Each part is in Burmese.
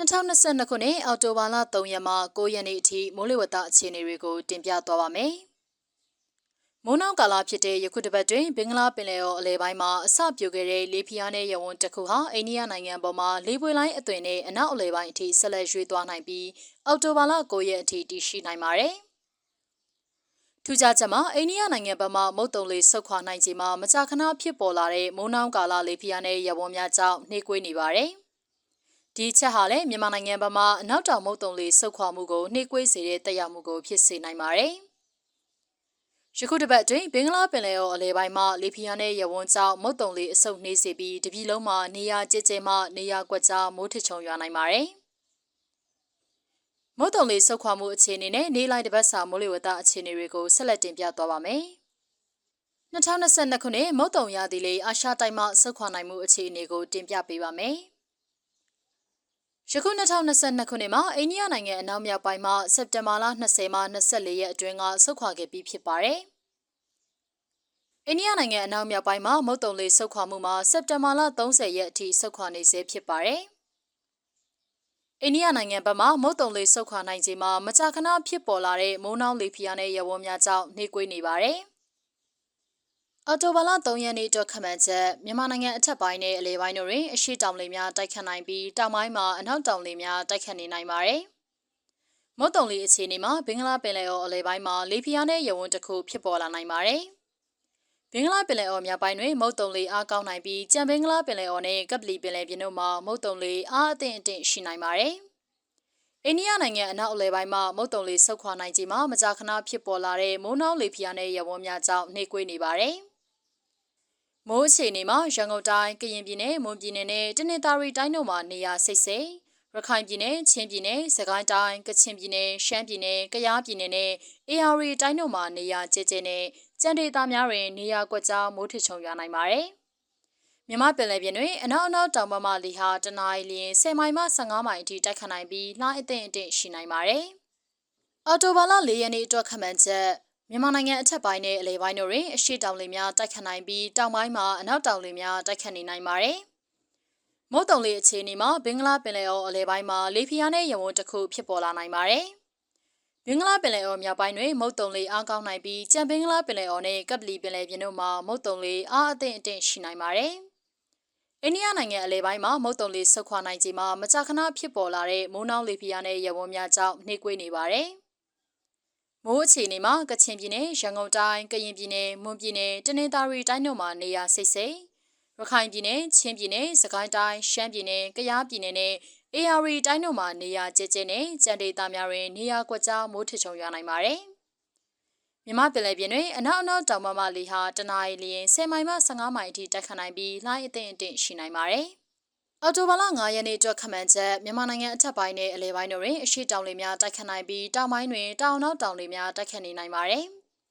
2022ခုနှစ်အောက်တိုဘာလ3ရက်မှ9ရက်နေ့အထိမိုးလေဝသအခြေအနေတွေကိုတင်ပြသွားပါမယ်။မိုးနောက်ကာလဖြစ်တဲ့ယခုတစ်ပတ်တွင်ဘင်္ဂလားပင်လယ်အော်အလဲပိုင်းမှာအစပြုခဲ့တဲ့လေပြင်းအားနဲ့ရဝန်းတစ်ခုဟာအိန္ဒိယနိုင်ငံပေါ်မှာလေပွေလိုင်းအသွင်နဲ့အနောက်အလဲပိုင်းအထိဆက်လက်ရွေ့သွားနိုင်ပြီးအောက်တိုဘာလ9ရက်အထိတည်ရှိနိုင်ပါတယ်။ထူးခြားချက်မှာအိန္ဒိယနိုင်ငံဘက်မှမုတ်တုံလေးဆုတ်ခွာနိုင်ခြင်းမှာမကြာခဏဖြစ်ပေါ်လာတဲ့မိုးနှောင်းကာလလေပြင်းအားနဲ့ရဝန်းများကြောင့်နှေးကွေးနေပါတယ်။ ဒီချက်ဟာလည်းမြန်မာနိုင်ငံဘက်မှအနောက်တောင်မုတ်တုံလေးဆုတ်ခွာမှုကိုနှိကွေးစေတဲ့တက်ရောက်မှုကိုဖြစ်စေနိုင်ပါတယ်။ယခုတစ်ပတ်အတွင်းဘင်္ဂလားပင်လယ်အော်အလဲပိုင်းမှာလေပြင်းနဲ့ရဝန်းကြောင့်မုတ်တုံလေးအဆုတ်နှေးစေပြီးတပြည်လုံးမှာနေရာကျကျမှနေရာကွက်ကြားမိုးထချုံရွာနိုင်ပါတယ်။မုတ်တုံလေးဆုတ်ခွာမှုအခြေအနေနဲ့နေလိုက်တစ်ပတ်စာမိုးလေဝသအခြေအနေတွေကိုဆက်လက်တင်ပြသွားပါမယ်။2022ခုနှစ်မုတ်တုံရသည့်လေအာရှတိုက်မှဆုတ်ခွာနိုင်မှုအခြေအနေကိုတင်ပြပေးပါမယ်။ ယခု2022ခုနှစ်မှာအိန္ဒိယနိုင်ငံအနောက်မြောက်ပိုင်းမှာစက်တင်ဘာလ20မှ24ရက်အတွင်းကဆုတ်ခွာခဲ့ပြီးဖြစ်ပါတယ်။အိန္ဒိယနိုင်ငံအနောက်မြောက်ပိုင်းမှာမုတ်တုံလေးဆုတ်ခွာမှုမှာစက်တင်ဘာလ30ရက်အထိဆုတ်ခွာနေဆဲဖြစ်ပါတယ်။အိန္ဒိယနိုင်ငံဘက်မှမုတ်တုံလေးဆုတ်ခွာနိုင်ခြင်းမှာမကြာခဏဖြစ်ပေါ်လာတဲ့မိုးနှောင်းလေဖီယာနဲ့ရဝန်းများကြောင့်နှေးကွေးနေပါတယ်။ အော်တိုဘာလ3ရက်နေ့အတွက်ခန့်မှန်းချက်မြန်မာနိုင်ငံအထက်ပိုင်းနဲ့အလဲပိုင်းတို့တွင်အရှိတောင်လေများတိုက်ခတ်နိုင်ပြီးတောင်ပိုင်းမှာအနောက်တောင်လေများတိုက်ခတ်နေနိုင်ပါတယ်။မုတ်တုံလေအခြေအနေမှာဘင်္ဂလားပင်လယ်အော်အလဲပိုင်းမှာလေပြင်းနဲ့ရဝန်းတစ်ခုဖြစ်ပေါ်လာနိုင်ပါတယ်။ဘင်္ဂလားပင်လယ်အော်မြောက်ပိုင်းတွင်မုတ်တုံလေအားကောင်းနိုင်ပြီးကြံဘင်္ဂလားပင်လယ်အော်နဲ့ကပလီပင်လယ်ပြင်တို့မှာမုတ်တုံလေအားအသင့်အတင့်ရှိနိုင်ပါတယ်။အိန္ဒိယနိုင်ငံအနောက်အလဲပိုင်းမှာမုတ်တုံလေဆုတ်ခွာနိုင်ခြင်းမှာမကြာခဏဖြစ်ပေါ်လာတဲ့မိုးနှောင်းလေပြင်းနဲ့ရဝန်းများကြောင့်နှေးကွေးနေပါတယ်။ မိုးအခြေအနေမှာရန်ကုန်တိုင်းကရင်ပြည်နယ်မွန်ပြည်နယ်နဲ့တနင်္သာရီတိုင်းတို့မှာနေရာစိတ်စိတ်ရခိုင်ပြည်နယ်ချင်းပြည်နယ်စကိုင်းတိုင်းကချင်ပြည်နယ်ရှမ်းပြည်နယ်ကယားပြည်နယ်နဲ့အေရီတိုင်းတို့မှာနေရာကျကျနဲ့ကြံဒေသများတွင်နေရာကွက်ကြားမိုးထချုံရွာနိုင်ပါတယ်။မြမပင်လယ်ပြင်တွင်အနောက်အနောက်တောင်ဘက်မှလေဟာတနအီလရင်10မိုင်မှ15မိုင်အထိတိုက်ခတ်နိုင်ပြီးလှိုင်းအသင့်အတင့်ရှိနိုင်ပါတယ်။အော်တိုဘာလ၄ရက်နေ့အတွက်ခန့်မှန်းချက် မြန်မာနိုင်ငံအထက်ပိုင်းနဲ့အလယ်ပိုင်းတို့တွင်အရှိတောင်လေများတိုက်ခတ်နိုင်ပြီးတောင်ပိုင်းမှာအနောက်တောင်လေများတိုက်ခတ်နေနိုင်ပါတယ်။မုတ်တုံလေအခြေအနေမှာဘင်္ဂလားပင်လယ်အော်အလယ်ပိုင်းမှာလေပြင်းနဲ့ရဝန်းတစ်ခုဖြစ်ပေါ်လာနိုင်ပါတယ်။ဘင်္ဂလားပင်လယ်အော်မြောက်ပိုင်းတွင်မုတ်တုံလေအားကောင်းနိုင်ပြီးကြံဘင်္ဂလားပင်လယ်အော်နဲ့ကပလီပင်လယ်ပြင်တို့မှာမုတ်တုံလေအားအသင့်အတင့်ရှိနိုင်ပါတယ်။အိန္ဒိယနိုင်ငံအလဲပိုင်းမှာမုတ်တုံလေဆုတ်ခွာနိုင်ခြင်းမှာမကြာခဏဖြစ်ပေါ်လာတဲ့မိုးနှောင်းလေပြင်းနဲ့ရဝန်းများကြောင့်နှေးကွေးနေပါတယ်။ မိုးအခြေအနေမှာကချင်ပြည်နယ်ရန်ကုန်တိုင်းကရင်ပြည်နယ်မွန်ပြည်နယ်တနင်္သာရီတိုင်းတို့မှာနေရာစိတ်စိတ်ရခိုင်ပြည်နယ်ချင်းပြည်နယ်စကိုင်းတိုင်းရှမ်းပြည်နယ်ကယားပြည်နယ်နဲ့အေရီတိုင်းတို့မှာနေရာကျကျနဲ့ကြံဒေသများတွင်နေရာကွက်ကြားမိုးထချုံရွာနိုင်ပါတယ်မြမပင်လယ်ပြင်တွင်အနောက်အနောက်တောင်ဘက်မှလေဟာတနအီလရင်10မိုင်မှ15မိုင်အထိတိုက်ခတ်နိုင်ပြီးလှိုင်းအသင့်အတင့်ရှိနိုင်ပါတယ်။ အော်တိုဘာလ9ရက်နေ့အတွက်ခန့်မှန်းချက်မြန်မာနိုင်ငံအထက်ပိုင်းနဲ့အလဲပိုင်းတို့တွင်အရှိတောင်လေများတိုက်ခတ်နိုင်ပြီးတောင်ပိုင်းတွင်တောင်နောက်တောင်လေများတိုက်ခတ်နေနိုင်ပါတယ်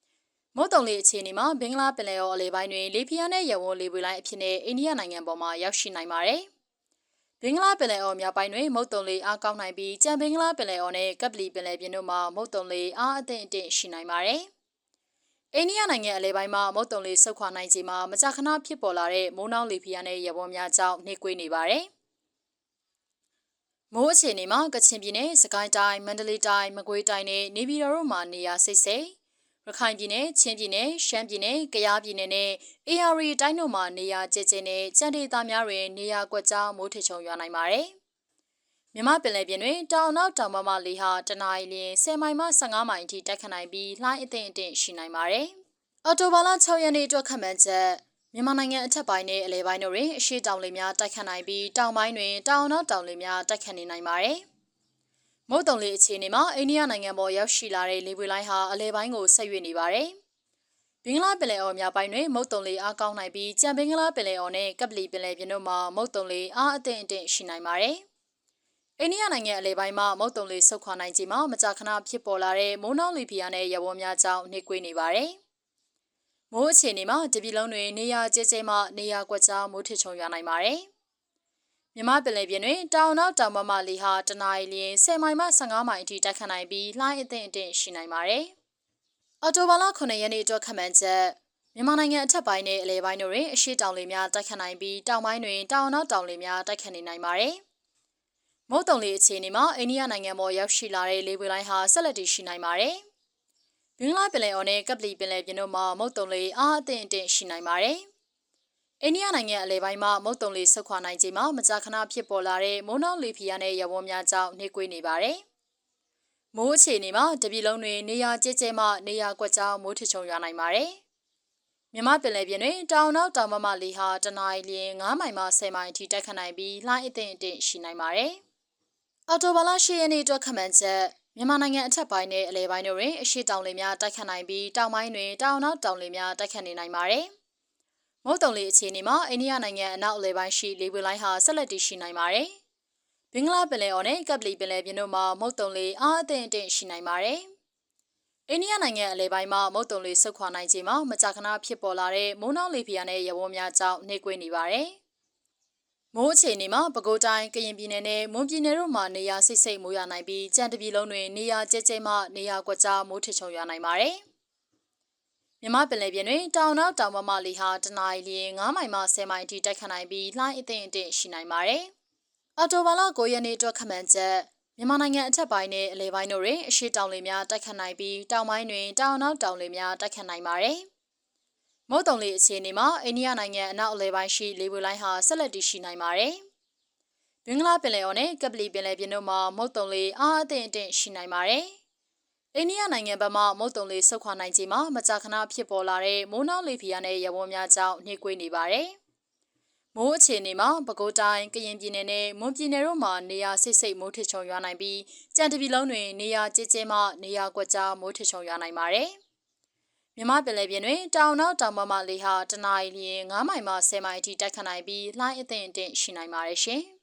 ။မုတ်တုံလေအခြေအနေမှာဘင်္ဂလားပင်လယ်အော်အလဲပိုင်းတွင်လေပြင်းနဲ့ရဝန်းလေပွေလိုင်းအဖြစ်နဲ့အိန္ဒိယနိုင်ငံပေါ်မှာရောက်ရှိနိုင်ပါတယ်။ဘင်္ဂလားပင်လယ်အော်မြောက်ပိုင်းတွင်မုတ်တုံလေအားကောင်းနိုင်ပြီးကြံဘင်္ဂလားပင်လယ်အော်နဲ့ကပလီပင်လယ်ပြင်တို့မှာမုတ်တုံလေအားအသင့်အတင့်ရှိနိုင်ပါတယ်။ အိန္ဒိယနိုင်ငံအလဲပိုင်းမှာမုတ်တုံလေးဆုတ်ခွာနိုင်ခြင်းမှာမကြာခဏဖြစ်ပေါ်လာတဲ့မိုးနှောင်းလေပြင်းနဲ့ရပွန်များကြောင့်နှိကွေးနေပါတယ်။မိုးအခြေအနေမှာကချင်ပြည်နယ်၊စကိုင်းတိုင်း၊မန္တလေးတိုင်း၊မကွေးတိုင်းနဲ့နေပြည်တော်တို့မှာနေရာစိတ်စိတ်ရခိုင်ပြည်နယ်၊ချင်းပြည်နယ်၊ရှမ်းပြည်နယ်၊ကယားပြည်နယ်နဲ့အေရီတိုင်းတို့မှာနေရာကျကျနဲ့ကြံဒေသများတွင်နေရာကွက်ကြားမိုးထချုံရွာနိုင်ပါတယ်။ မြမပင်လယ်ပြင်တွင်တောင်နောက်တောင်ဘက်မှလေဟာတနအီလ10မိုင်မှ15မိုင်အထိတိုက်ခတ်နိုင်ပြီးလှိုင်းအသင့်အတင့်ရှိနိုင်ပါတယ်။အော်တိုဘာလ6ရက်နေ့အတွက်ခန့်မှန်းချက်မြန်မာနိုင်ငံအထက်ပိုင်းနဲ့အလဲပိုင်းတို့တွင်အရှိတောင်လေများတိုက်ခတ်နိုင်ပြီးတောင်ပိုင်းတွင်တောင်နောက်တောင်လေများတိုက်ခတ်နေနိုင်ပါတယ်။မုတ်တုံလေအခြေအနေမှာအိန္ဒိယနိုင်ငံပေါ်ရောက်ရှိလာတဲ့လေပွေလိုင်းဟာအလဲပိုင်းကိုဆက်ရွေ့နေပါတယ်။ဘင်္ဂလားပင်လယ်အော်များပိုင်းတွင်မုတ်တုံလေအားကောင်းနိုင်ပြီးကြံဘင်္ဂလားပင်လယ်အော်နဲ့ကပလီပင်လယ်ပြင်တို့မှာမုတ်တုံလေအားအသင့်အတင့်ရှိနိုင်ပါတယ်။ အိန္ဒိယနိုင်ငံအလဲပိုင်းမှာမုတ်တုံလေဆုတ်ခွာနိုင်ခြင်းမှာမကြာခဏဖြစ်ပေါ်လာတဲ့မိုးနှောင်းလေပြင်းနဲ့ရဝန်းများကြောင့်နှိကွေးနေပါတယ်။မိုးအခြေအနေမှာတပြည်လုံးတွင်နေရာကျကျမှနေရာကွက်ကြားမိုးထချုံရွာနိုင်ပါတယ်။မြမပင်လယ်ပြင်တွင်တောင်နောက်တောင်ဘက်မှလေဟာတနအီလရင်10မိုင်မှ15မိုင်အထိတိုက်ခတ်နိုင်ပြီးလှိုင်းအသင့်အတင့်ရှိနိုင်ပါတယ်။အော်တိုဘာလ9ရက်နေ့အတွက်ခန့်မှန်းချက်မြန်မာနိုင်ငံအထက်ပိုင်းနဲ့အလဲပိုင်းတို့တွင်အရှိတောင်လေများတိုက်ခတ်နိုင်ပြီးတောင်ပိုင်းတွင်တောင်နောက်တောင်လေများတိုက်ခတ်နေနိုင်ပါတယ်။ မုတ်တုံလေးအခြေအနေမှာအိန္ဒိယနိုင်ငံပေါ်ရောက်ရှိလာတဲ့လေပွေလိုင်းဟာဆက်လက်တည်ရှိနိုင်ပါတယ်။ဘင်္ဂလားပင်လယ်အော်နဲ့ကပလီပင်လယ်ပြင်တို့မှာမုတ်တုံလေးအားအသင့်အင့်ရှိနိုင်ပါတယ်။အိန္ဒိယနိုင်ငံအလဲပိုင်းမှာမုတ်တုံလေးဆုတ်ခွာနိုင်ခြင်းမှာမကြာခဏဖြစ်ပေါ်လာတဲ့မိုးနှောင်းလေဖီယာနဲ့ရဝန်းများကြောင့်နှိကွေးနေပါတယ်။မိုးအခြေအနေမှာတပြည်လုံးတွင်နေရာကျကျမှနေရာကွက်ကြောင်မိုးထချုံရွာနိုင်ပါတယ်။မြမပင်လယ်ပြင်တွင်တောင်နောက်တောင်မမလေဟာတနအီလျင်9မိုင်မှ10မိုင်အထိတက်ခတ်နိုင်ပြီးလှိုင်းအသင့်အင့်ရှိနိုင်ပါတယ်။ အော်တိုဘာလ10ရက်နေ့အတွက်ခမှန်ချက်မြန်မာနိုင်ငံအထက်ပိုင်းနဲ့အလဲပိုင်းတို့တွင်အရှိတောင်လေများတိုက်ခတ်နိုင်ပြီးတောင်ပိုင်းတွင်တောင်နောက်တောင်လေများတိုက်ခတ်နေနိုင်ပါတယ်။မုတ်တုံလေအခြေအနေမှာအိန္ဒိယနိုင်ငံအနောက်အလဲပိုင်းရှိလေပွေလိုင်းဟာဆက်လက်တည်ရှိနိုင်ပါတယ်။ဘင်္ဂလားပင်လယ်အော်နဲ့ကပ်ပလီပင်လယ်ပြင်တို့မှာမုတ်တုံလေအားအသင့်အင့်ရှိနိုင်ပါတယ်။အိန္ဒိယနိုင်ငံအလဲပိုင်းမှာမုတ်တုံလေဆုတ်ခွာနိုင်ခြင်းမှာမကြာခဏဖြစ်ပေါ်လာတဲ့မိုးနှောင်းလေဖီယာနဲ့ရဝန်းများကြောင့်နှိကွေးနေပါတယ်။ မိုးအခြေအနေမှာပဲခူးတိုင်းကရင်ပြည်နယ်နဲ့မွန်ပြည်နယ်တို့မှာနေရာစိတ်စိတ်မိုးရွာနိုင်ပြီးကြံတပြည်လုံးတွင်နေရာကျဲကျဲမှနေရာကွက်ကြားမိုးထချုံရွာနိုင်ပါတယ်။မြမပင်လယ်ပြင်တွင်တောင်နောက်တောင်မမလီဟာတနအီလျင်9မိုင်မှ10မိုင်အထိတိုက်ခတ်နိုင်ပြီးလှိုင်းအထင်အထင်ရှိနိုင်ပါတယ်။အော်တိုဘာလ9ရက်နေ့အတွက်ခမှန်ချက်မြန်မာနိုင်ငံအထက်ပိုင်းနဲ့အလဲပိုင်းတို့တွင်အရှိတောင်လေများတိုက်ခတ်နိုင်ပြီးတောင်ပိုင်းတွင်တောင်နောက်တောင်လေများတိုက်ခတ်နိုင်ပါတယ်။ မုတ်တုံလေးအခြေအနေမှာအိန္ဒိယနိုင်ငံအနောက်အလဲပိုင်းရှိလေပွေလိုင်းဟာဆက်လက်တည်ရှိနိုင်ပါတယ်။ဘင်္ဂလားပင်လယ်အော်နဲ့ကပလီပင်လယ်ပြင်တို့မှာမုတ်တုံလေးအားအသင့်အင့်ရှိနိုင်ပါတယ်။အိန္ဒိယနိုင်ငံဘက်မှမုတ်တုံလေးဆုတ်ခွာနိုင်ခြင်းမှာမကြာခဏဖြစ်ပေါ်လာတဲ့မိုးနှောင်းလေဖီယာနဲ့ရဝန်းများကြောင့်နှိကွေးနေပါတယ်။မိုးအခြေအနေမှာပဲခူးတိုင်းကရင်ပြည်နယ်နဲ့မွန်ပြည်နယ်တို့မှာနေရာစိတ်စိတ်မိုးထချုံရွာနိုင်ပြီးကြံတပြည်လုံးတွင်နေရာကျကျမှနေရာကွက်ကြားမိုးထချုံရွာနိုင်ပါတယ်။ မြမပင်လယ်ပြင်တွင်တောင်နောက်တောင်ပေါ်မှလေဟာတနအီလျင်9မိုင်မှ10မိုင်အထိတိုက်ခတ်နိုင်ပြီးလှိုင်းအသင့်အင့်ရှိနိုင်ပါတယ်ရှင်။